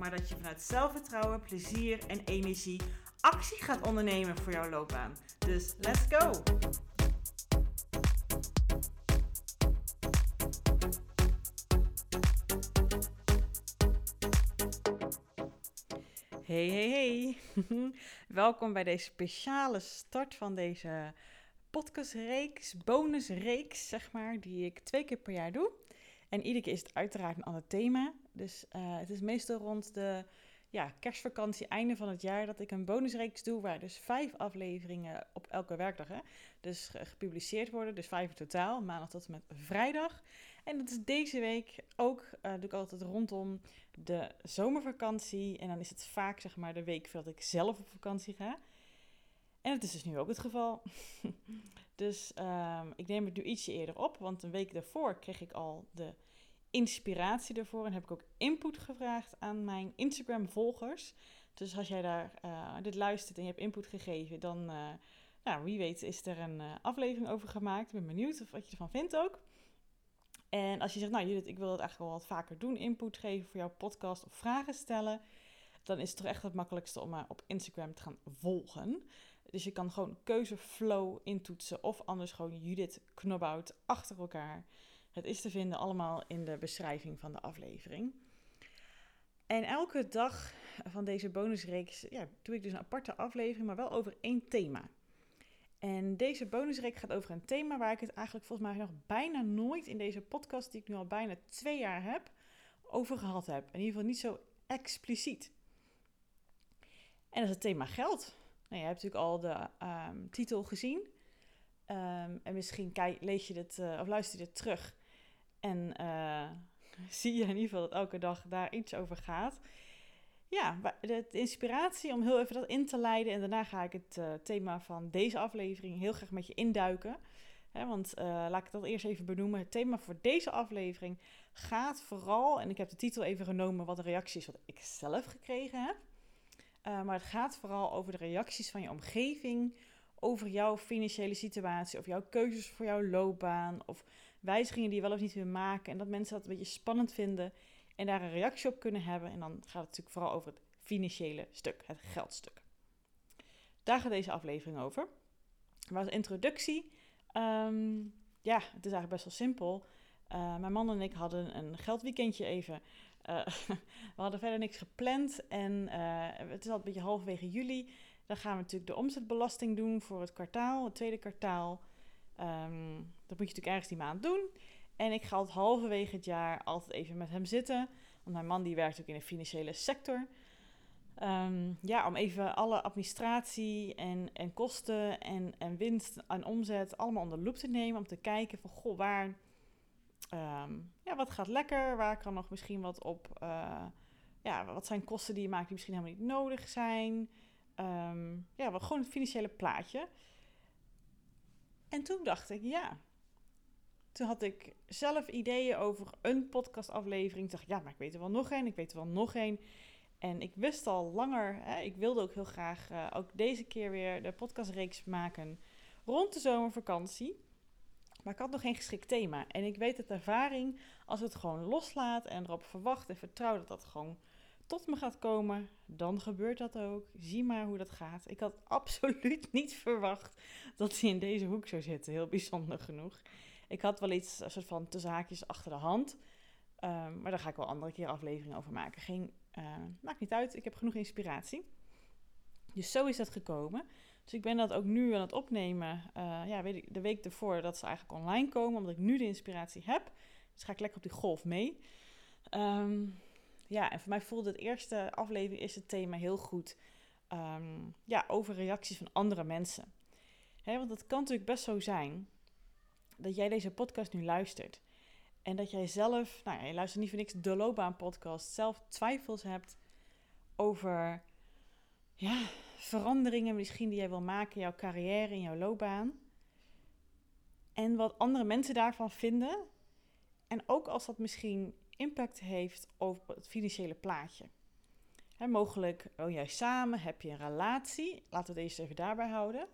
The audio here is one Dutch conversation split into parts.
maar dat je vanuit zelfvertrouwen, plezier en energie actie gaat ondernemen voor jouw loopbaan. Dus let's go! Hey, hey, hey. Welkom bij deze speciale start van deze podcastreeks, bonusreeks, zeg maar, die ik twee keer per jaar doe. En iedere keer is het uiteraard een ander thema. Dus uh, het is meestal rond de ja, kerstvakantie, einde van het jaar, dat ik een bonusreeks doe waar dus vijf afleveringen op elke werkdag hè, dus gepubliceerd worden. Dus vijf in totaal, maandag tot en met vrijdag. En dat is deze week ook, uh, doe ik altijd rondom de zomervakantie. En dan is het vaak zeg maar de week voordat ik zelf op vakantie ga. En dat is dus nu ook het geval. dus um, ik neem het nu ietsje eerder op, want een week daarvoor kreeg ik al de inspiratie ervoor en heb ik ook input gevraagd aan mijn Instagram-volgers. Dus als jij daar uh, dit luistert en je hebt input gegeven, dan, uh, nou, wie weet, is er een uh, aflevering over gemaakt. Ik ben benieuwd of wat je ervan vindt ook. En als je zegt, nou Judith, ik wil het eigenlijk wel wat vaker doen, input geven voor jouw podcast of vragen stellen, dan is het toch echt het makkelijkste om mij op Instagram te gaan volgen. Dus je kan gewoon keuzeflow intoetsen of anders gewoon Judith Knobhout achter elkaar. Het is te vinden allemaal in de beschrijving van de aflevering. En elke dag van deze bonusreeks ja, doe ik dus een aparte aflevering, maar wel over één thema. En deze bonusreeks gaat over een thema waar ik het eigenlijk volgens mij nog bijna nooit in deze podcast, die ik nu al bijna twee jaar heb, over gehad heb. In ieder geval niet zo expliciet. En dat is het thema geld. Nou, je hebt natuurlijk al de um, titel gezien. Um, en misschien kijk, lees je dit uh, of luister je dit terug. En uh, zie je in ieder geval dat elke dag daar iets over gaat. Ja, de inspiratie om heel even dat in te leiden. En daarna ga ik het uh, thema van deze aflevering heel graag met je induiken. Want laat ik dat eerst even benoemen. Het thema voor deze aflevering gaat vooral, en ik heb de titel even genomen, wat de reacties wat ik zelf gekregen heb. Uh, maar het gaat vooral over de reacties van je omgeving, over jouw financiële situatie, of jouw keuzes voor jouw loopbaan, of wijzigingen die je wel of niet wil maken. En dat mensen dat een beetje spannend vinden en daar een reactie op kunnen hebben. En dan gaat het natuurlijk vooral over het financiële stuk, het geldstuk. Daar gaat deze aflevering over. Maar als introductie, um, ja, het is eigenlijk best wel simpel. Uh, mijn man en ik hadden een geldweekendje even. Uh, we hadden verder niks gepland en uh, het is al een beetje halverwege juli. Dan gaan we natuurlijk de omzetbelasting doen voor het kwartaal, het tweede kwartaal. Um, dat moet je natuurlijk ergens die maand doen. En ik ga altijd halverwege het jaar altijd even met hem zitten. Want mijn man die werkt ook in de financiële sector. Um, ja, om even alle administratie en, en kosten en, en winst en omzet allemaal onder de loep te nemen. Om te kijken van, goh, waar, um, ja, wat gaat lekker? Waar kan nog misschien wat op... Uh, ja, wat zijn kosten die je maakt die misschien helemaal niet nodig zijn? Um, ja, wat, gewoon het financiële plaatje. En toen dacht ik, ja. Toen had ik zelf ideeën over een podcastaflevering. Ik dacht, ja, maar ik weet er wel nog één. Ik weet er wel nog één. En ik wist al langer, hè, ik wilde ook heel graag uh, ook deze keer weer de podcastreeks maken rond de zomervakantie. Maar ik had nog geen geschikt thema. En ik weet uit ervaring, als het gewoon loslaat en erop verwacht en vertrouw dat dat gewoon tot me gaat komen, dan gebeurt dat ook. Zie maar hoe dat gaat. Ik had absoluut niet verwacht dat hij in deze hoek zou zitten. Heel bijzonder genoeg. Ik had wel iets, een soort van tussen haakjes achter de hand. Um, maar daar ga ik wel andere keer afleveringen over maken. Geen, uh, maakt niet uit, ik heb genoeg inspiratie. Dus zo is dat gekomen. Dus ik ben dat ook nu aan het opnemen. Uh, ja, weet de week ervoor dat ze eigenlijk online komen, omdat ik nu de inspiratie heb. Dus ga ik lekker op die golf mee. Um, ja, en voor mij voelde het eerste aflevering is het thema heel goed. Um, ja, over reacties van andere mensen. He, want het kan natuurlijk best zo zijn dat jij deze podcast nu luistert. En dat jij zelf, nou ja, je luistert niet voor niks de loopbaan podcast, zelf twijfels hebt over ja, veranderingen misschien die jij wil maken in jouw carrière, in jouw loopbaan. En wat andere mensen daarvan vinden. En ook als dat misschien impact heeft op het financiële plaatje. Mogelijk woon jij samen, heb je een relatie. Laten we eerst even daarbij houden.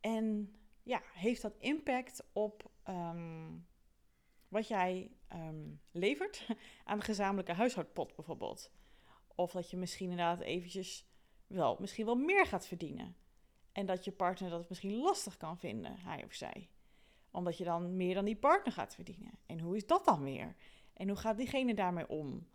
En ja, heeft dat impact op ehm, wat jij ehm, levert aan de gezamenlijke huishoudpot bijvoorbeeld? Of dat je misschien inderdaad eventjes wel, misschien wel meer gaat verdienen. En dat je partner dat misschien lastig kan vinden, hij of zij. Omdat je dan meer dan die partner gaat verdienen. En hoe is dat dan weer? En hoe gaat diegene daarmee om?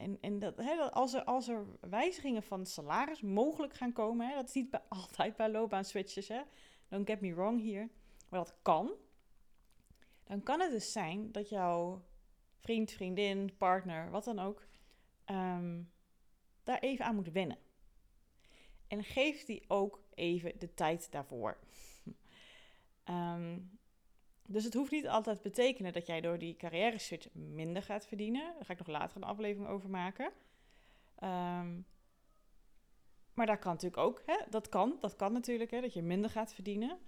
En, en dat, als, er, als er wijzigingen van salaris mogelijk gaan komen, dat is niet bij, altijd bij loopbaanswitches, hè, don't get me wrong hier, maar dat kan, dan kan het dus zijn dat jouw vriend, vriendin, partner, wat dan ook, ehm, daar even aan moet wennen. En geef die ook even de tijd daarvoor. um, dus het hoeft niet altijd te betekenen dat jij door die carrière switch minder gaat verdienen. Daar ga ik nog later een aflevering over maken. Um, maar dat kan natuurlijk ook. Hè? Dat kan, dat kan natuurlijk, hè? dat je minder gaat verdienen.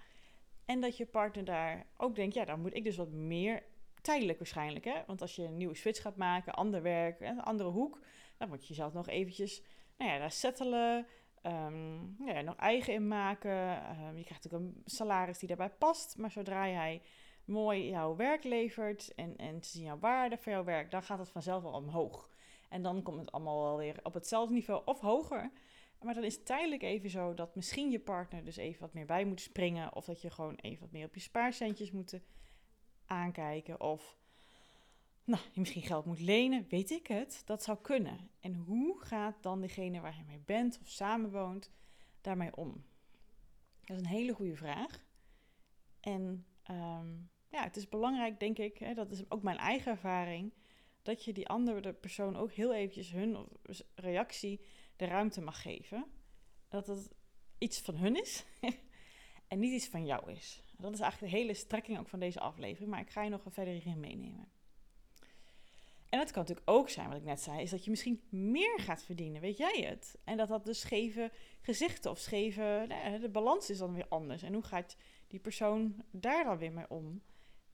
En dat je partner daar ook denkt, ja, dan moet ik dus wat meer, tijdelijk waarschijnlijk. Hè? Want als je een nieuwe switch gaat maken, ander werk, een andere hoek, dan moet je jezelf nog eventjes nou ja, daar settelen. Um, ja, nog eigen in maken. Um, je krijgt natuurlijk een salaris die daarbij past. Maar zodra jij mooi jouw werk levert en, en ze zien jouw waarde voor jouw werk, dan gaat het vanzelf al omhoog. En dan komt het allemaal wel weer op hetzelfde niveau of hoger. Maar dan is het tijdelijk even zo dat misschien je partner dus even wat meer bij moet springen. Of dat je gewoon even wat meer op je spaarcentjes moet aankijken. Of nou, je misschien geld moet lenen, weet ik het. Dat zou kunnen. En hoe gaat dan degene waar je mee bent of samenwoont daarmee om? Dat is een hele goede vraag. En ehm, ja, het is belangrijk, denk ik, hè, dat is ook mijn eigen ervaring, dat je die andere persoon ook heel eventjes hun reactie de ruimte mag geven. Dat het iets van hun is en niet iets van jou is. Dat is eigenlijk de hele strekking ook van deze aflevering, maar ik ga je nog verder hierin meenemen. En het kan natuurlijk ook zijn, wat ik net zei, is dat je misschien meer gaat verdienen. Weet jij het? En dat dat dus scheve gezichten of scheve. Nou de balans is dan weer anders. En hoe gaat die persoon daar dan weer mee om?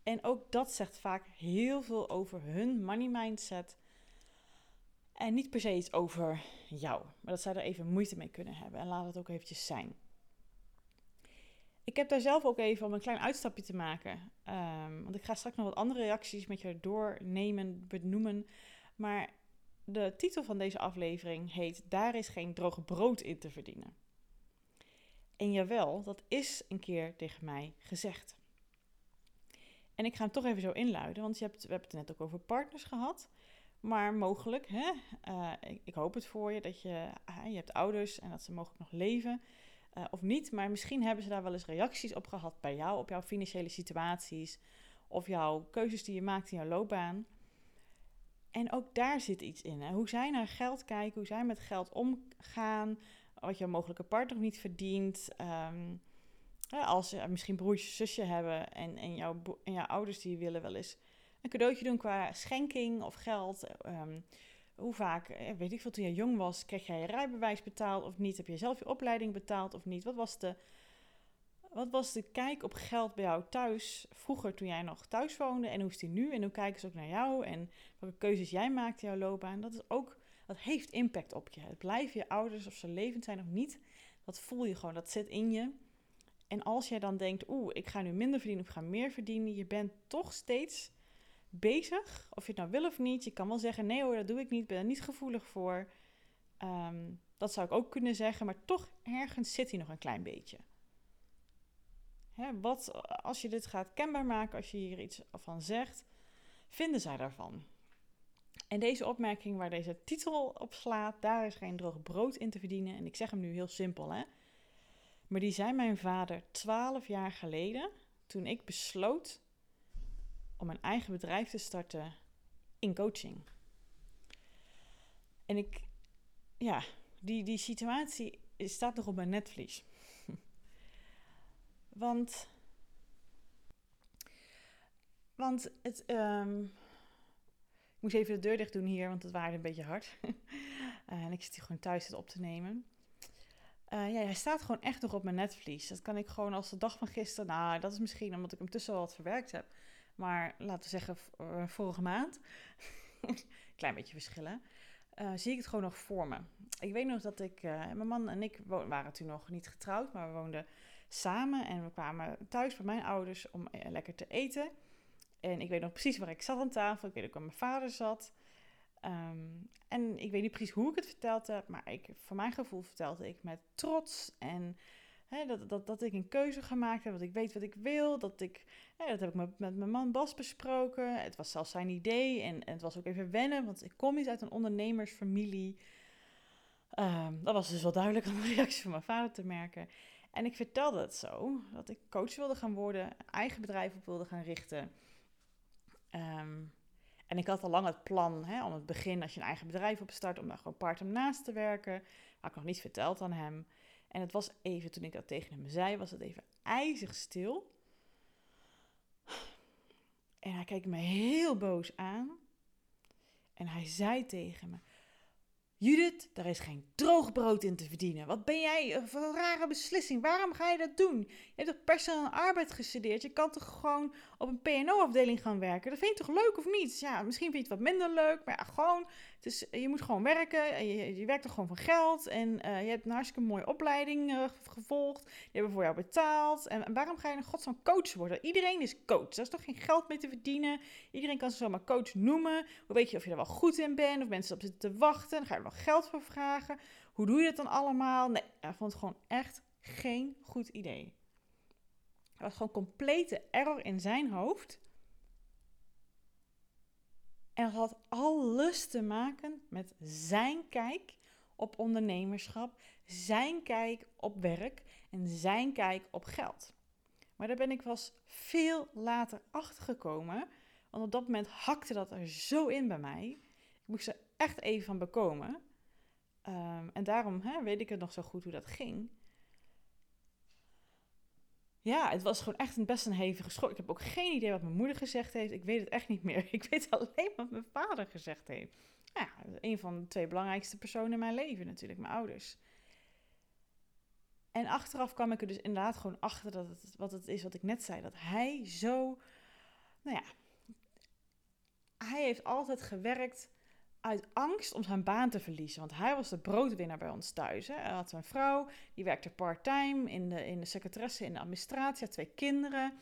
En ook dat zegt vaak heel veel over hun money mindset. En niet per se iets over jou. Maar dat zij er even moeite mee kunnen hebben. En laat het ook eventjes zijn. Ik heb daar zelf ook even om een klein uitstapje te maken. Um, want ik ga straks nog wat andere reacties met je doornemen, benoemen. Maar de titel van deze aflevering heet Daar is geen droge brood in te verdienen. En jawel, dat is een keer tegen mij gezegd. En ik ga hem toch even zo inluiden, want je hebt, we hebben het net ook over partners gehad. Maar mogelijk, hè, ik, ik, hoop het voor je, dat je, uh, je hebt ouders en dat ze mogelijk nog leven. Uh, of niet, maar misschien hebben ze daar wel eens reacties op gehad bij jou, op jouw financiële situaties. Of jouw keuzes die je maakt in jouw loopbaan. En ook daar zit iets in. Hè? Hoe zij naar geld kijken, hoe zij met geld omgaan. Wat jouw mogelijke partner niet verdient. Um, als ze misschien broertje, zusje hebben en, en, jouw, en jouw ouders die willen wel eens een cadeautje doen qua schenking of geld. Um, hoe vaak, eh, weet ik veel, toen je jong was, kreeg jij je rijbewijs betaald of niet? Heb je zelf je opleiding betaald of niet? Wat was de, wat was de kijk op geld bij jou thuis vroeger toen jij nog thuis woonde? En hoe is die nu? En hoe kijken ze ook naar jou? En welke keuzes jij maakt in jouw loopbaan? Dat is ook, dat heeft impact op je. Het blijven je ouders of ze levend zijn of niet. Dat voel je gewoon, dat zit in je. En als jij dan denkt, oeh, ik ga nu minder verdienen of ik ga meer verdienen, je bent toch steeds bezig. Of je het nou wil of niet. Je kan wel zeggen, nee hoor, dat doe ik niet. Ik ben er niet gevoelig voor. Ehm, dat zou ik ook kunnen zeggen. Maar toch ergens zit hij nog een klein beetje. Hè, wat als je dit gaat kenbaar maken, als je hier iets van zegt, vinden zij daarvan? En deze opmerking waar deze titel op slaat, daar is geen droog brood in te verdienen. En ik zeg hem nu heel simpel, hè. Maar die zei mijn vader twaalf jaar geleden, toen ik besloot om een eigen bedrijf te starten in coaching. En ik, ja, die, die situatie staat nog op mijn netvlies. want, want het, um, ik moest even de deur dicht doen hier, want het waarde een beetje hard. en ik zit hier gewoon thuis het op te nemen. Uh, ja, hij staat gewoon echt nog op mijn netvlies. Dat kan ik gewoon als de dag van gisteren... Nou, dat is misschien omdat ik hem tussen wel wat verwerkt heb. Maar laten we zeggen uh, vorige maand. Klein beetje verschillen. Uh, zie ik het gewoon nog voor me. Ik weet nog dat ik... mijn man en ik waren toen nog niet getrouwd, maar we woonden samen. En we kwamen thuis bij mijn ouders om lekker te eten. En ik weet nog precies waar ik zat aan tafel. Ik weet ook waar mijn vader zat. Um, en ik weet niet precies hoe ik het verteld heb, maar ik, voor mijn gevoel vertelde ik met trots. En dat, dat, dat ik een keuze gemaakt heb, dat ik weet wat ik wil. Dat, ik, dat heb ik met, met mijn man Bas besproken. Het was zelfs zijn idee en, en het was ook even wennen, want ik kom niet uit een ondernemersfamilie. Um, dat was dus wel duidelijk aan de reactie van mijn vader te merken. En ik vertelde het zo, dat ik coach wilde gaan worden, eigen bedrijf op wilde gaan richten. Um, en ik had al lang het plan hè, om het begin, als je een eigen bedrijf opstart, om daar gewoon part-time naast te werken. Had ik nog niet verteld aan hem. En het was even, toen ik dat tegen hem zei, was het even ijzig stil. En hij keek me heel boos aan. En hij zei tegen me: Judith, daar is geen droog brood in te verdienen. Wat ben jij voor een rare beslissing? Waarom ga je dat doen? Je hebt toch personeel arbeid gestudeerd? Je kan toch gewoon op een PNO-afdeling gaan werken? Dat vind je toch leuk of niet? Ja, misschien vind je het wat minder leuk, maar ja, gewoon dus je moet gewoon werken. Je, je werkt er gewoon van geld. En uh, je hebt een hartstikke mooie opleiding uh, gevolgd. Die hebben voor jou betaald. En, waarom ga je in godsnaam coach worden? Iedereen is coach. Daar is toch geen geld mee te verdienen? Iedereen kan zich zomaar coach noemen. Hoe weet je of je er wel goed in bent? Of mensen op zitten te wachten? Dan ga je er wel geld voor vragen. Hoe doe je dat dan allemaal? Nee, hij vond het gewoon echt geen goed idee. Het was gewoon complete error in zijn hoofd. En had alles te maken met zijn kijk op ondernemerschap, zijn kijk op werk en zijn kijk op geld. Maar daar ben ik pas veel later achter gekomen, want op dat moment hakte dat er zo in bij mij. Ik moest er echt even van bekomen. Um, en daarom hè, weet ik het nog zo goed hoe dat ging ja, het was gewoon echt een best een hevige schok. Ik heb ook geen idee wat mijn moeder gezegd heeft. Ik weet het echt niet meer. Ik weet alleen wat mijn vader gezegd heeft. Ja, een van de twee belangrijkste personen in mijn leven natuurlijk, mijn ouders. En achteraf kwam ik er dus inderdaad gewoon achter dat het wat het is wat ik net zei. Dat hij zo, nou ja, hij heeft altijd gewerkt uit angst om zijn baan te verliezen. Want hij was de broodwinnaar bij ons thuis. Hè. Hij had een vrouw, die werkte part-time in de, in de secretaresse in de administratie, had twee kinderen.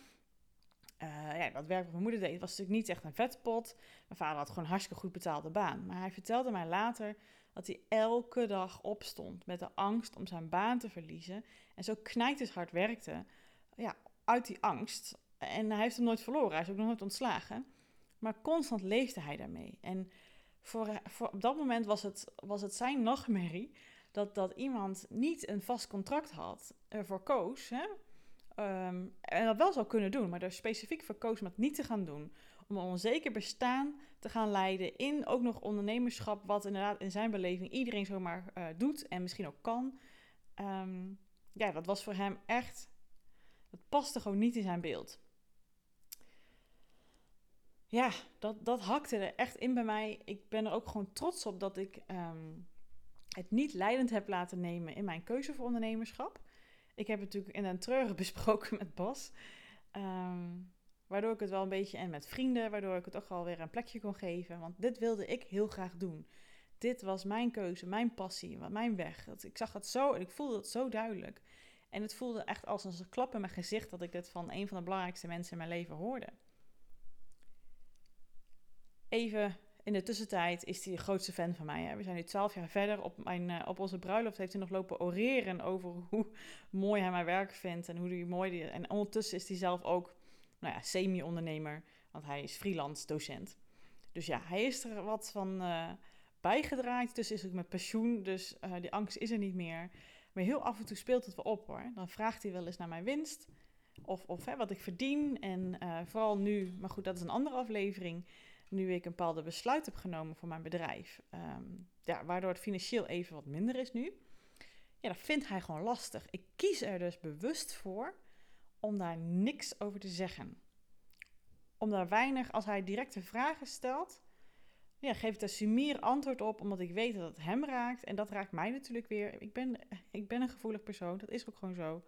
Uh, ja, dat werk wat mijn moeder deed was natuurlijk niet echt een vetpot. Mijn vader had gewoon een hartstikke goed betaalde baan. Maar hij vertelde mij later dat hij elke dag opstond met de angst om zijn baan te verliezen. En zo knijters hard werkte ja, uit die angst. En hij heeft hem nooit verloren, hij is ook nog nooit ontslagen. Maar constant leefde hij daarmee. En voor, voor, op dat moment was het, was het zijn nachtmerrie dat, dat iemand niet een vast contract had, ervoor koos. Hè? Um, en dat wel zou kunnen doen, maar er specifiek voor koos om het niet te gaan doen. Om een onzeker bestaan te gaan leiden in ook nog ondernemerschap, wat inderdaad in zijn beleving iedereen zomaar uh, doet en misschien ook kan. Um, ja, dat was voor hem echt, dat paste gewoon niet in zijn beeld ja, dat, dat hakte er echt in bij mij. Ik ben er ook gewoon trots op dat ik ehm, het niet leidend heb laten nemen in mijn keuze voor ondernemerschap. Ik heb het natuurlijk in een treuren besproken met Bas. Ehm, waardoor ik het wel een beetje, en met vrienden, waardoor ik het toch wel weer een plekje kon geven. Want dit wilde ik heel graag doen. Dit was mijn keuze, mijn passie, mijn weg. Ik zag het zo en ik voelde het zo duidelijk. En het voelde echt als een klap in mijn gezicht dat ik dit van een van de belangrijkste mensen in mijn leven hoorde even in de tussentijd is hij de grootste fan van mij. Hè. We zijn nu twaalf jaar verder. Op, mijn, uh, op onze bruiloft heeft hij nog lopen oreren over hoe mooi hij mijn werk vindt en hoe hij mooi die. En ondertussen is hij zelf ook nou ja, semi-ondernemer, want hij is freelance docent. Dus ja, hij is er wat van uh, bijgedraaid. Dus is ook met pensioen, dus uh, die angst is er niet meer. Maar heel af en toe speelt het wel op hoor. Dan vraagt hij wel eens naar mijn winst. Of, of hè, wat ik verdien. En vooral nu, maar goed, dat is een andere aflevering nu ik een bepaalde besluit heb genomen voor mijn bedrijf, ehm, ja, waardoor het financieel even wat minder is nu, ja, dat vindt hij gewoon lastig. Ik kies er dus bewust voor om daar niks over te zeggen. Om daar weinig, als hij directe vragen stelt, ja, geef ik daar sumier antwoord op, omdat ik weet dat het hem raakt. En dat raakt mij natuurlijk weer. Ik ben, ik ben een gevoelig persoon, dat is ook gewoon zo.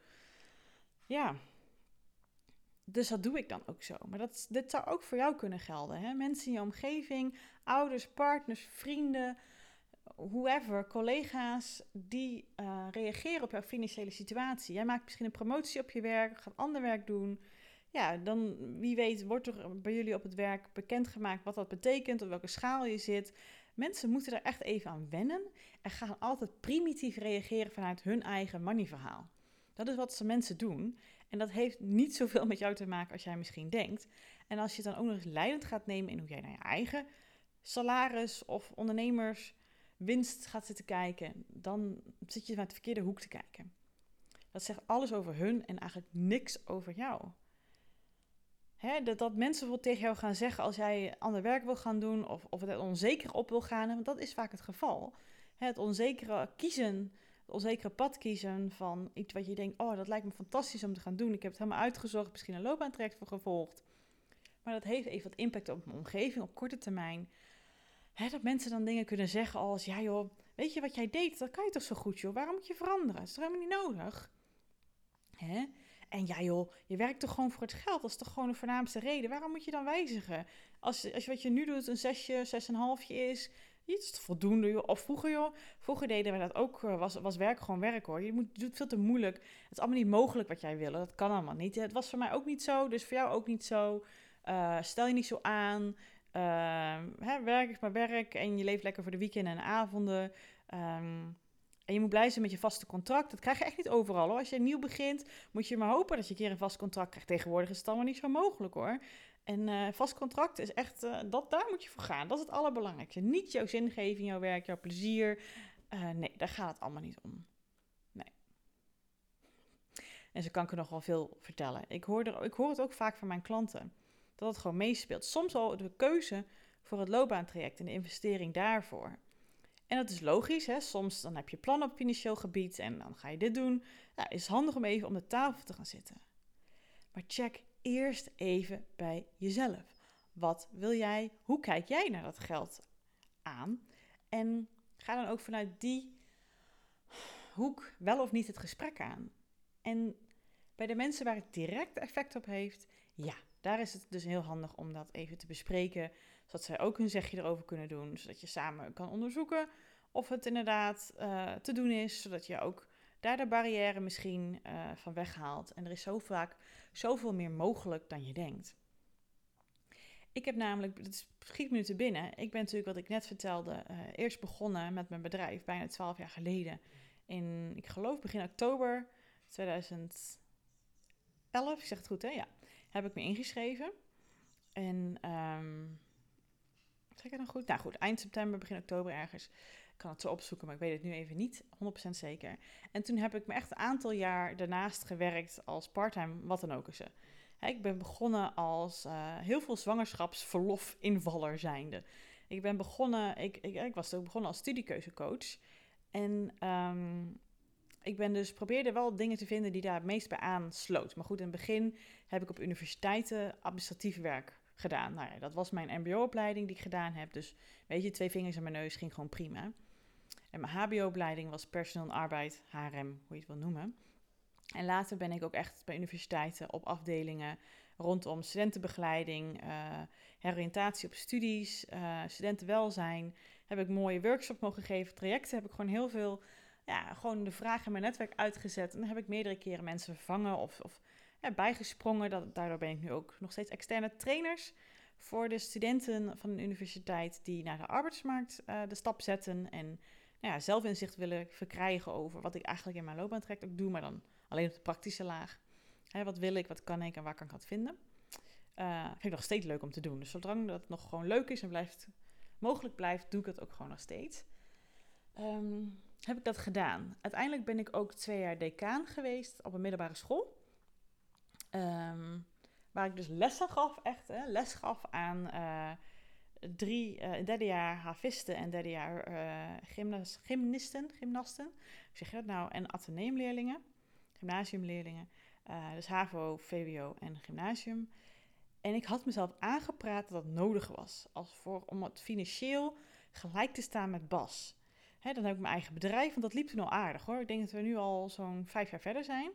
Ja, dus dat doe ik dan ook zo. Maar dat, dit zou ook voor jou kunnen gelden. Hè? Mensen in je omgeving, ouders, partners, vrienden, whoever, collega's, die uh, reageren op jouw financiële situatie. Jij maakt misschien een promotie op je werk, gaat ander werk doen. Ja, dan wie weet wordt er bij jullie op het werk bekendgemaakt wat dat betekent, op welke schaal je zit. Mensen moeten er echt even aan wennen en gaan altijd primitief reageren vanuit hun eigen moneyverhaal. Dat is wat ze mensen doen. En dat heeft niet zoveel met jou te maken als jij misschien denkt. En als je het dan ook nog eens leidend gaat nemen in hoe jij naar je eigen salaris of ondernemerswinst gaat zitten kijken, dan zit je naar de verkeerde hoek te kijken. Dat zegt alles over hun en eigenlijk niks over jou. Dat, dat mensen bijvoorbeeld tegen jou gaan zeggen als jij ander werk wil gaan doen of, of het onzeker op wil gaan, want dat is vaak het geval. Het onzekere kiezen onzekere pad kiezen van iets wat je denkt, oh, dat lijkt me fantastisch om te gaan doen. Ik heb het helemaal uitgezocht, misschien een loopbaantraject voor gevolgd. Maar dat heeft even wat impact op mijn omgeving op korte termijn. Dat mensen dan dingen kunnen zeggen als, ja joh, weet je wat jij deed, dat kan je toch zo goed joh, waarom moet je veranderen? Dat is toch helemaal niet nodig? En ja joh, je werkt toch gewoon voor het geld, dat is toch gewoon de voornaamste reden. Waarom moet je dan wijzigen? Als, als wat je nu doet een zesje, zes en halfje is, iets voldoende. Of vroeger, joh. Vroeger deden we dat ook. Eh, was, was werk gewoon werk hoor. Je moet, doet veel te moeilijk. Het is allemaal niet mogelijk wat jij wil. Dat kan allemaal niet. Het was voor mij ook niet zo. Dus voor jou ook niet zo. Uh, stel je niet zo aan. Uh, hè, werk is maar werk. En je leeft lekker voor de weekenden en avonden. Um, en je moet blij zijn met je vaste contract. Dat krijg je echt niet overal hoor. Als je nieuw begint, moet je maar hopen dat je een keer een vast contract krijgt. Tegenwoordig is het allemaal niet zo mogelijk hoor. En uh, vast contract is echt, uh, dat, daar moet je voor gaan. Dat is het allerbelangrijkste. Niet jouw zingeving, jouw werk, jouw plezier. Uh, nee, daar gaat het allemaal niet om. Nee. En zo kan ik er nog wel veel vertellen. Ik hoor, er, ik hoor het ook vaak van mijn klanten. Dat het gewoon meespeelt. Soms al de keuze voor het loopbaantraject en de investering daarvoor. En dat is logisch. Hè? Soms dan heb je plannen op financieel gebied en dan ga je dit doen. Is handig om even om de tafel te gaan zitten. Maar check eerst even bij jezelf. Wat wil jij? Hoe kijk jij naar dat geld aan? En ga dan ook vanuit die hoek wel of niet het gesprek aan. En bij de mensen waar het direct effect op heeft, ja, daar is het dus heel handig om dat even te bespreken, zodat zij ook hun zegje erover kunnen doen, zodat je samen kan onderzoeken of het inderdaad uh, te doen is, zodat je ook daar de barrière misschien uh, van weghaalt. En er is zo vaak zoveel meer mogelijk dan je denkt. Ik heb namelijk, het schiet me te binnen. Ik ben natuurlijk, wat ik net vertelde, uh, eerst begonnen met mijn bedrijf bijna 12 jaar geleden. In, ik geloof begin oktober 2011, ik zeg het goed hè? Ja, heb ik me ingeschreven. En, um, zeg ik het dan goed? Nou goed, eind september, begin oktober ergens kan het zo opzoeken, maar ik weet het nu even niet 100% zeker. En toen heb ik me echt een aantal jaar daarnaast gewerkt als parttime, wat dan ook is. Ik ben begonnen als uh, heel veel zwangerschapsverlof-invaller zijnde. Ik ben begonnen, ik, ik, ik was ook begonnen als studiekeuzecoach. En um, ik ben dus probeerde wel dingen te vinden die daar het meest bij aansloot. Maar goed, in het begin heb ik op universiteiten administratief werk gedaan. Nou ja, dat was mijn mbo-opleiding die ik gedaan heb. Dus weet je, twee vingers in mijn neus ging gewoon prima. En mijn HBO-opleiding was personeel en arbeid, HRM, hoe je het wil noemen. En later ben ik ook echt bij universiteiten op afdelingen rondom studentenbegeleiding, uh, heroriëntatie op studies, uh, studentenwelzijn. Heb ik mooie workshops mogen geven, trajecten heb ik gewoon heel veel, ja, gewoon de vraag in mijn netwerk uitgezet. En dan heb ik meerdere keren mensen vervangen of, of bijgesprongen. Dat, daardoor ben ik nu ook nog steeds externe trainers voor de studenten van een universiteit die naar de arbeidsmarkt uh, de stap zetten en nou ja, zelfinzicht willen verkrijgen over wat ik eigenlijk in mijn loopbaantraject ook doe, maar dan alleen op de praktische laag. Hè, wat wil ik, wat kan ik en waar kan ik dat vinden? Uh, vind ik nog steeds leuk om te doen. Dus zolang dat nog gewoon leuk is en blijft, mogelijk blijft, doe ik het ook gewoon nog steeds. Um, heb ik dat gedaan. Uiteindelijk ben ik ook twee jaar decaan geweest op een middelbare school. Um, waar ik dus lessen gaf, echt hè, les gaf aan uh, drie, uh, derde jaar havisten en derde jaar uh, gymnas, gymnasten. Hoe zeg nou? En ateneumleerlingen, gymnasiumleerlingen. dus HAVO, VWO en gymnasium. En ik had mezelf aangepraat dat dat nodig was. Als voor, om het financieel gelijk te staan met Bas. Hè, dan heb ik mijn eigen bedrijf, want dat liep toen al aardig hoor. Ik denk dat we nu al zo'n vijf jaar verder zijn.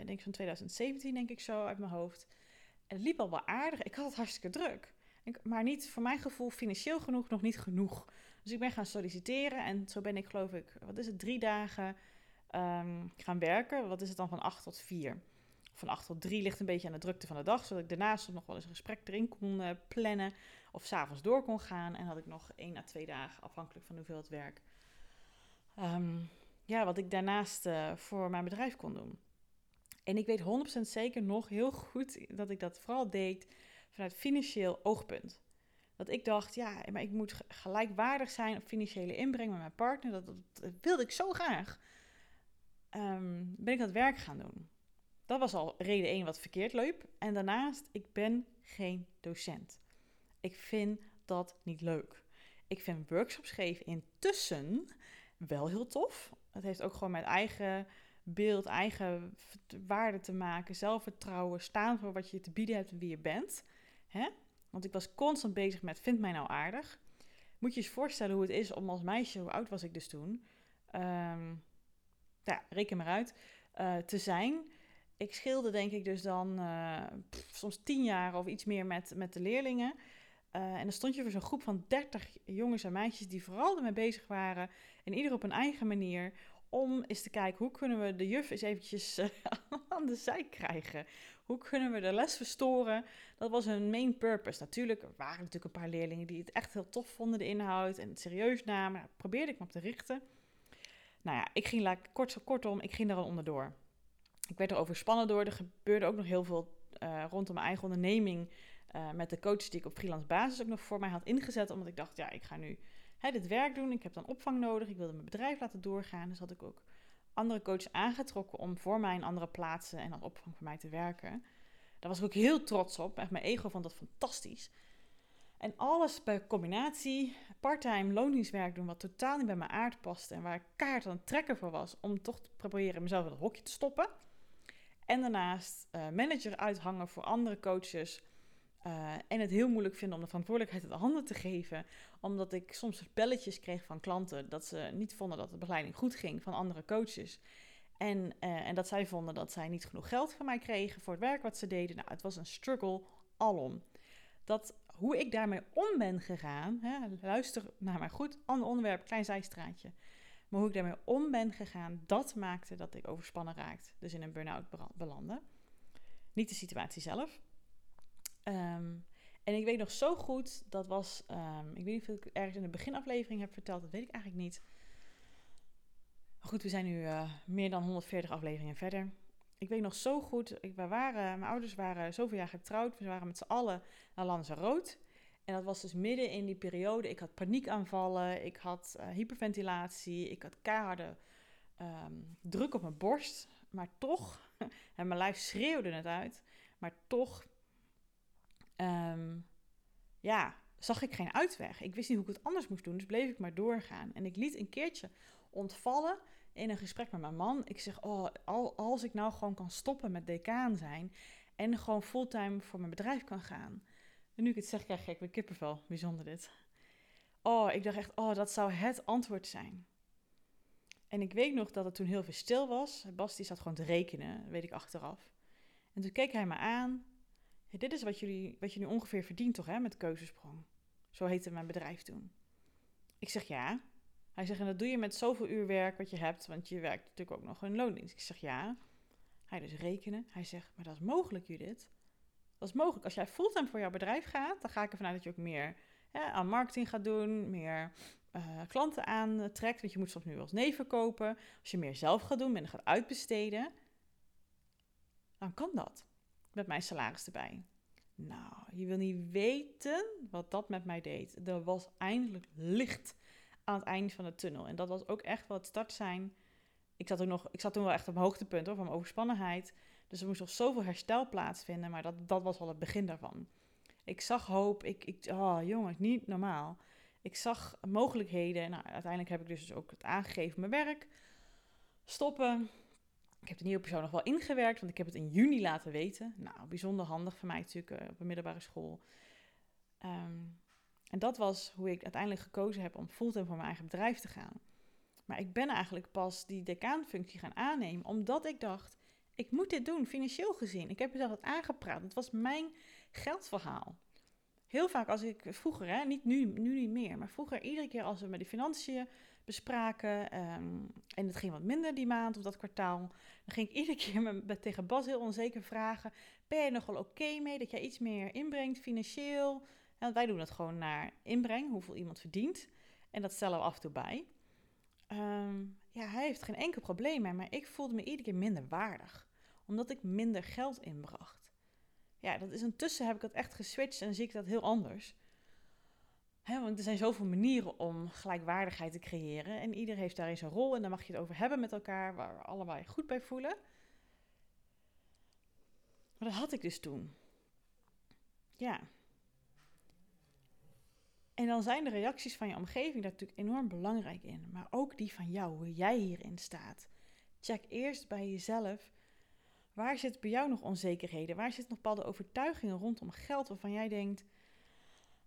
Ik denk van 2017, denk ik zo uit mijn hoofd. En het liep al wel aardig. Ik had het hartstikke druk. Maar niet voor mijn gevoel financieel genoeg, nog niet genoeg. Dus ik ben gaan solliciteren en zo ben ik geloof ik, wat is het, drie dagen um, gaan werken. Wat is het dan van 8 tot 4? Van 8 tot 3 ligt een beetje aan de drukte van de dag, zodat ik daarnaast nog wel eens een gesprek erin kon uh, plannen of s'avonds door kon gaan. En had ik nog één à twee dagen, afhankelijk van hoeveel het werk, um, ja, wat ik daarnaast uh, voor mijn bedrijf kon doen. En ik weet 100% zeker nog heel goed dat ik dat vooral deed vanuit financieel oogpunt. Dat ik dacht, ja, maar ik moet gelijkwaardig zijn op financiële inbreng met mijn partner. Dat, dat, wilde ik zo graag. Um, ben ik dat werk gaan doen. Dat was al reden 1 wat verkeerd liep. En daarnaast, ik ben geen docent. Ik vind dat niet leuk. Ik vind workshops geven intussen wel heel tof. Het heeft ook gewoon met eigen beeld, eigen waarde te maken, zelfvertrouwen, staan voor wat je te bieden hebt en wie je bent. Hè? Want ik was constant bezig met, vind mij nou aardig? Moet je eens voorstellen hoe het is om als meisje, hoe oud was ik dus toen? Um, ja, reken maar uit, uh, te zijn. Ik scheelde denk ik dus dan pff, soms tien jaar of iets meer met, met de leerlingen. Uh, en dan stond je voor zo'n groep van 30 jongens en meisjes die vooral ermee bezig waren. En ieder op een eigen manier om eens te kijken hoe kunnen we de juf eens eventjes aan de zij krijgen. Hoe kunnen we de les verstoren? Dat was hun main purpose. Natuurlijk, er waren natuurlijk een paar leerlingen die het echt heel tof vonden, de inhoud, en het serieus namen. Daar probeerde ik me op te richten. Nou ja, ik ging kort, kortom, ik ging daar al onderdoor. Ik werd er overspannen door. Er gebeurde ook nog heel veel uh, rondom mijn eigen onderneming. Uh, met de coaches die ik op freelance basis ook nog voor mij had ingezet. Omdat ik dacht, ja, ik ga nu hè, dit werk doen. Ik heb dan opvang nodig. Ik wilde mijn bedrijf laten doorgaan. Dus had ik ook andere coaches aangetrokken om voor mij in andere plaatsen en als opvang voor mij te werken. Daar was ik ook heel trots op. Echt mijn ego vond dat fantastisch. En alles bij combinatie, parttime loningswerk doen, wat totaal niet bij mijn aard paste en waar ik kaart aan het trekken voor was om toch te proberen mezelf in het hokje te stoppen. En daarnaast uh, manager uithangen voor andere coaches. Uh, en het heel moeilijk vinden om de verantwoordelijkheid in de handen te geven. Omdat ik soms belletjes kreeg van klanten dat ze niet vonden dat de begeleiding goed ging van andere coaches. En, uh, en dat zij vonden dat zij niet genoeg geld van mij kregen voor het werk wat ze deden. Nou, het was een struggle alom. Dat hoe ik daarmee om ben gegaan, hè, luister naar mij goed, ander onderwerp, klein zijstraatje. Maar hoe ik daarmee om ben gegaan, dat maakte dat ik overspannen raakte. Dus in een burn-out belandde. Niet de situatie zelf. Um, en ik weet nog zo goed, dat was, um, ik weet niet of ik ergens in de beginaflevering heb verteld, dat weet ik eigenlijk niet. Goed, we zijn nu uh, meer dan 140 afleveringen verder. Ik weet nog zo goed, ik, waren, mijn ouders waren zoveel jaar getrouwd, we waren met z'n allen naar Lanzarote. En dat was dus midden in die periode. Ik had paniekaanvallen, ik had uh, hyperventilatie, ik had keiharde um, druk op mijn borst. Maar toch, en mijn lijf schreeuwde het uit, maar toch, um, ja, zag ik geen uitweg. Ik wist niet hoe ik het anders moest doen, dus bleef ik maar doorgaan. En ik liet een keertje ontvallen in een gesprek met mijn man. Ik zeg, oh, als ik nou gewoon kan stoppen met decaan zijn en gewoon fulltime voor mijn bedrijf kan gaan. En nu ik het zeg, krijg ik weer kippenvel. Bijzonder dit. Oh, ik dacht echt, oh, dat zou het antwoord zijn. En ik weet nog dat het toen heel veel stil was. Bas die zat gewoon te rekenen, weet ik achteraf. En toen keek hij me aan. Dit is wat, jullie, wat je nu ongeveer verdient toch, hè, met keuzesprong. Zo heette mijn bedrijf toen. Ik zeg ja. Hij zegt, en dat doe je met zoveel uur werk wat je hebt, want je werkt natuurlijk ook nog een loondienst. Ik zeg ja. Hij dus rekenen. Hij zegt, maar dat is mogelijk, Judith. Dat is mogelijk. Als jij fulltime voor jouw bedrijf gaat, dan ga ik ervan uit dat je ook meer aan marketing gaat doen, meer uh, klanten aantrekt. Want je moet soms nu wel eens nee verkopen. Als je meer zelf gaat doen, minder gaat uitbesteden, dan kan dat. Met mijn salaris erbij. Nou, je wil niet weten wat dat met mij deed. Er was eindelijk licht aan het einde van de tunnel. En dat was ook echt wel het start zijn. Ik zat, ook nog, ik zat toen wel echt op hoogtepunt hoor, van mijn overspannenheid. Dus er moest nog zoveel herstel plaatsvinden, maar dat, dat was al het begin daarvan. Ik zag hoop, ik, ik, oh jongens, niet normaal. Ik zag mogelijkheden. Nou, uiteindelijk heb ik dus ook het aangegeven mijn werk. Stoppen. Ik heb de nieuwe persoon nog wel ingewerkt, want ik heb het in juni laten weten. Nou, bijzonder handig voor mij natuurlijk uh, op een middelbare school. Ehm, en dat was hoe ik uiteindelijk gekozen heb om fulltime voor mijn eigen bedrijf te gaan. Maar ik ben eigenlijk pas die decaanfunctie gaan aannemen, omdat ik dacht, ik moet dit doen, financieel gezien. Ik heb mezelf dat aangepraat. Het was mijn geldverhaal. Heel vaak als ik vroeger, hè, niet nu, nu niet meer, maar vroeger iedere keer als we met de financiën bespraken ehm, en het ging wat minder die maand of dat kwartaal, dan ging ik iedere keer met, tegen Bas heel onzeker vragen, ben je nog wel oké mee dat jij iets meer inbrengt financieel? Want wij doen dat gewoon naar inbreng, hoeveel iemand verdient. En dat stellen we af en toe bij. Ehm, ja, hij heeft geen enkel probleem mee, maar ik voelde me iedere keer minder waardig. Omdat ik minder geld inbracht. Ja, dat is intussen heb ik dat echt geswitcht en zie ik dat heel anders. want er zijn zoveel manieren om gelijkwaardigheid te creëren. En ieder heeft daarin zijn rol. En daar mag je het over hebben met elkaar, waar we allebei goed bij voelen. Maar dat had ik dus toen. Ja, en dan zijn de reacties van je omgeving daar natuurlijk enorm belangrijk in. Maar ook die van jou, hoe jij hierin staat. Check eerst bij jezelf. Waar zit bij jou nog onzekerheden? Waar zitten nog bepaalde overtuigingen rondom geld waarvan jij denkt...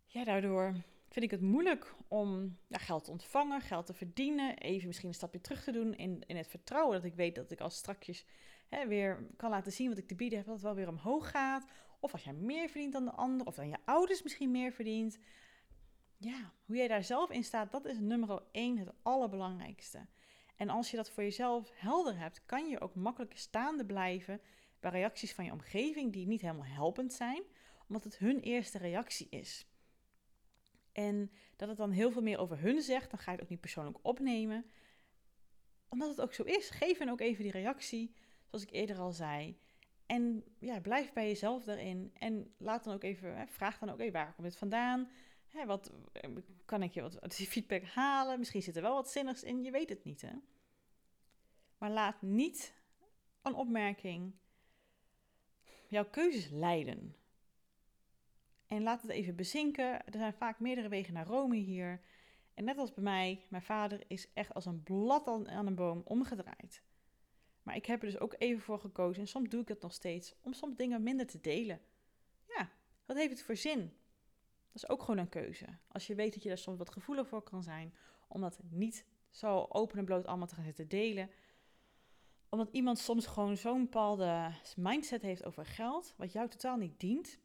Ja, daardoor vind ik het moeilijk om ja, geld te ontvangen, geld te verdienen. Even misschien een stapje terug te doen in, in het vertrouwen dat ik weet dat ik als strakjes hè, weer kan laten zien wat ik te bieden heb, dat het wel weer omhoog gaat. Of als jij meer verdient dan de ander, of dan je ouders misschien meer verdient ja, hoe jij daar zelf in staat, dat is nummer één het allerbelangrijkste. En als je dat voor jezelf helder hebt, kan je ook makkelijk staande blijven bij reacties van je omgeving die niet helemaal helpend zijn, omdat het hun eerste reactie is. En dat het dan heel veel meer over hun zegt, dan ga je het ook niet persoonlijk opnemen. Omdat het ook zo is. Geef hen ook even die reactie, zoals ik eerder al zei. En ja, blijf bij jezelf daarin. En laat dan ook even, vraag dan ook even, waar komt dit vandaan? Hè, wat, kan ik je wat, feedback halen? Misschien zit er wel wat zinnigs in, je weet het niet. Hè? Maar laat niet een opmerking jouw keuzes leiden. En laat het even bezinken. Er zijn vaak meerdere wegen naar Rome hier. En net als bij mij, mijn vader is echt als een blad aan een boom omgedraaid. Maar ik heb er dus ook even voor gekozen. En soms doe ik het nog steeds. Om soms dingen minder te delen. Ja, wat heeft het voor zin? Dat is ook gewoon een keuze. Als je weet dat je daar soms wat gevoelig voor kan zijn, om dat niet zo open en bloot allemaal te gaan zitten delen. Omdat iemand soms gewoon zo'n bepaalde mindset heeft over geld, wat jou totaal niet dient.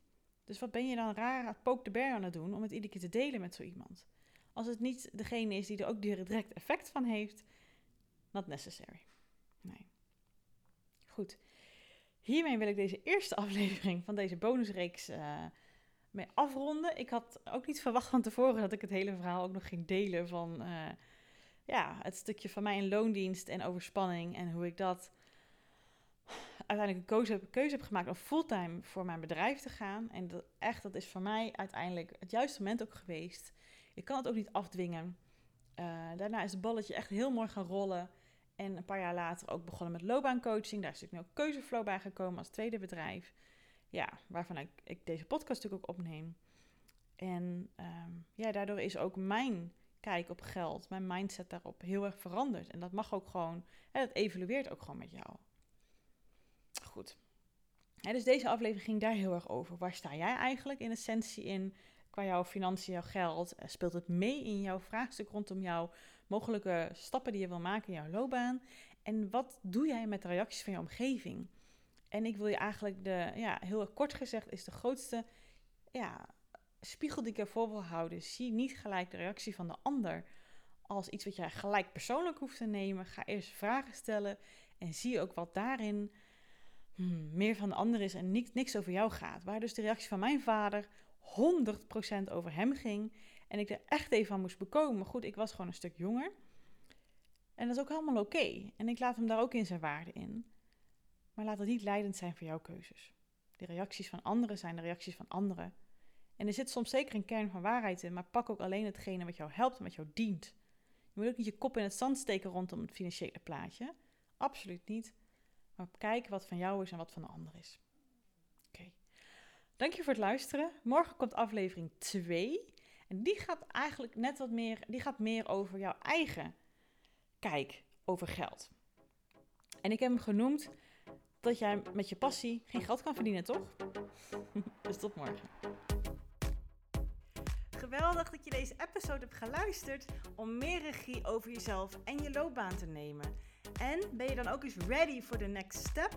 Dus wat ben je dan raar poke de bear aan het doen om het iedere keer te delen met zo iemand? Als het niet degene is die er ook direct effect van heeft, not necessary. Nee. Goed. Hiermee wil ik deze eerste aflevering van deze bonusreeks uh, mee afronden. Ik had ook niet verwacht van tevoren dat ik het hele verhaal ook nog ging delen van uh, ja, het stukje van mij in loondienst en overspanning en hoe ik dat uiteindelijk een keuze heb, keuze heb gemaakt om fulltime voor mijn bedrijf te gaan. En dat, echt, dat is voor mij uiteindelijk het juiste moment ook geweest. Ik kan het ook niet afdwingen. Uh, daarna is het balletje echt heel mooi gaan rollen. En een paar jaar later ook begonnen met loopbaancoaching. Daar is natuurlijk nu ook keuzeflow bij gekomen als tweede bedrijf ja, waarvan ik, deze podcast natuurlijk ook opneem. En ehm, ja, daardoor is ook mijn kijk op geld, mijn mindset daarop heel erg veranderd. En dat mag ook gewoon, hè, dat evolueert ook gewoon met jou. Goed. dus deze aflevering ging daar heel erg over. Waar sta jij eigenlijk in essentie in qua jouw financiën, jouw geld? Eh, speelt het mee in jouw vraagstuk rondom jouw mogelijke stappen die je wil maken in jouw loopbaan? En wat doe jij met de reacties van je omgeving? En ik wil je eigenlijk de, ja, heel kort gezegd, is de grootste ja, spiegel die ik ervoor wil houden. Zie niet gelijk de reactie van de ander als iets wat jij gelijk persoonlijk hoeft te nemen. Ga eerst vragen stellen en zie ook wat daarin hmm, meer van de ander is en niks, niks over jou gaat. Waar dus de reactie van mijn vader 100% over hem ging en ik er echt even van moest bekomen. Goed, ik was gewoon een stuk jonger. En dat is ook helemaal oké. En ik laat hem daar ook in zijn waarde in. Maar laat het niet leidend zijn voor jouw keuzes. De reacties van anderen zijn de reacties van anderen. En er zit soms zeker een kern van waarheid in, maar pak ook alleen hetgene wat jou helpt en wat jou dient. Je moet ook niet je kop in het zand steken rondom het financiële plaatje. Absoluut niet. Maar kijk wat van jou is en wat van de ander is. Oké. Dank je voor het luisteren. Morgen komt aflevering 2. En die gaat eigenlijk net wat meer, die gaat meer over jouw eigen kijk over geld. En ik heb hem genoemd dat jij met je passie geen geld kan verdienen, toch? dus tot morgen. Geweldig dat je deze episode hebt geluisterd om meer regie over jezelf en je loopbaan te nemen. En ben je dan ook eens ready for the next step?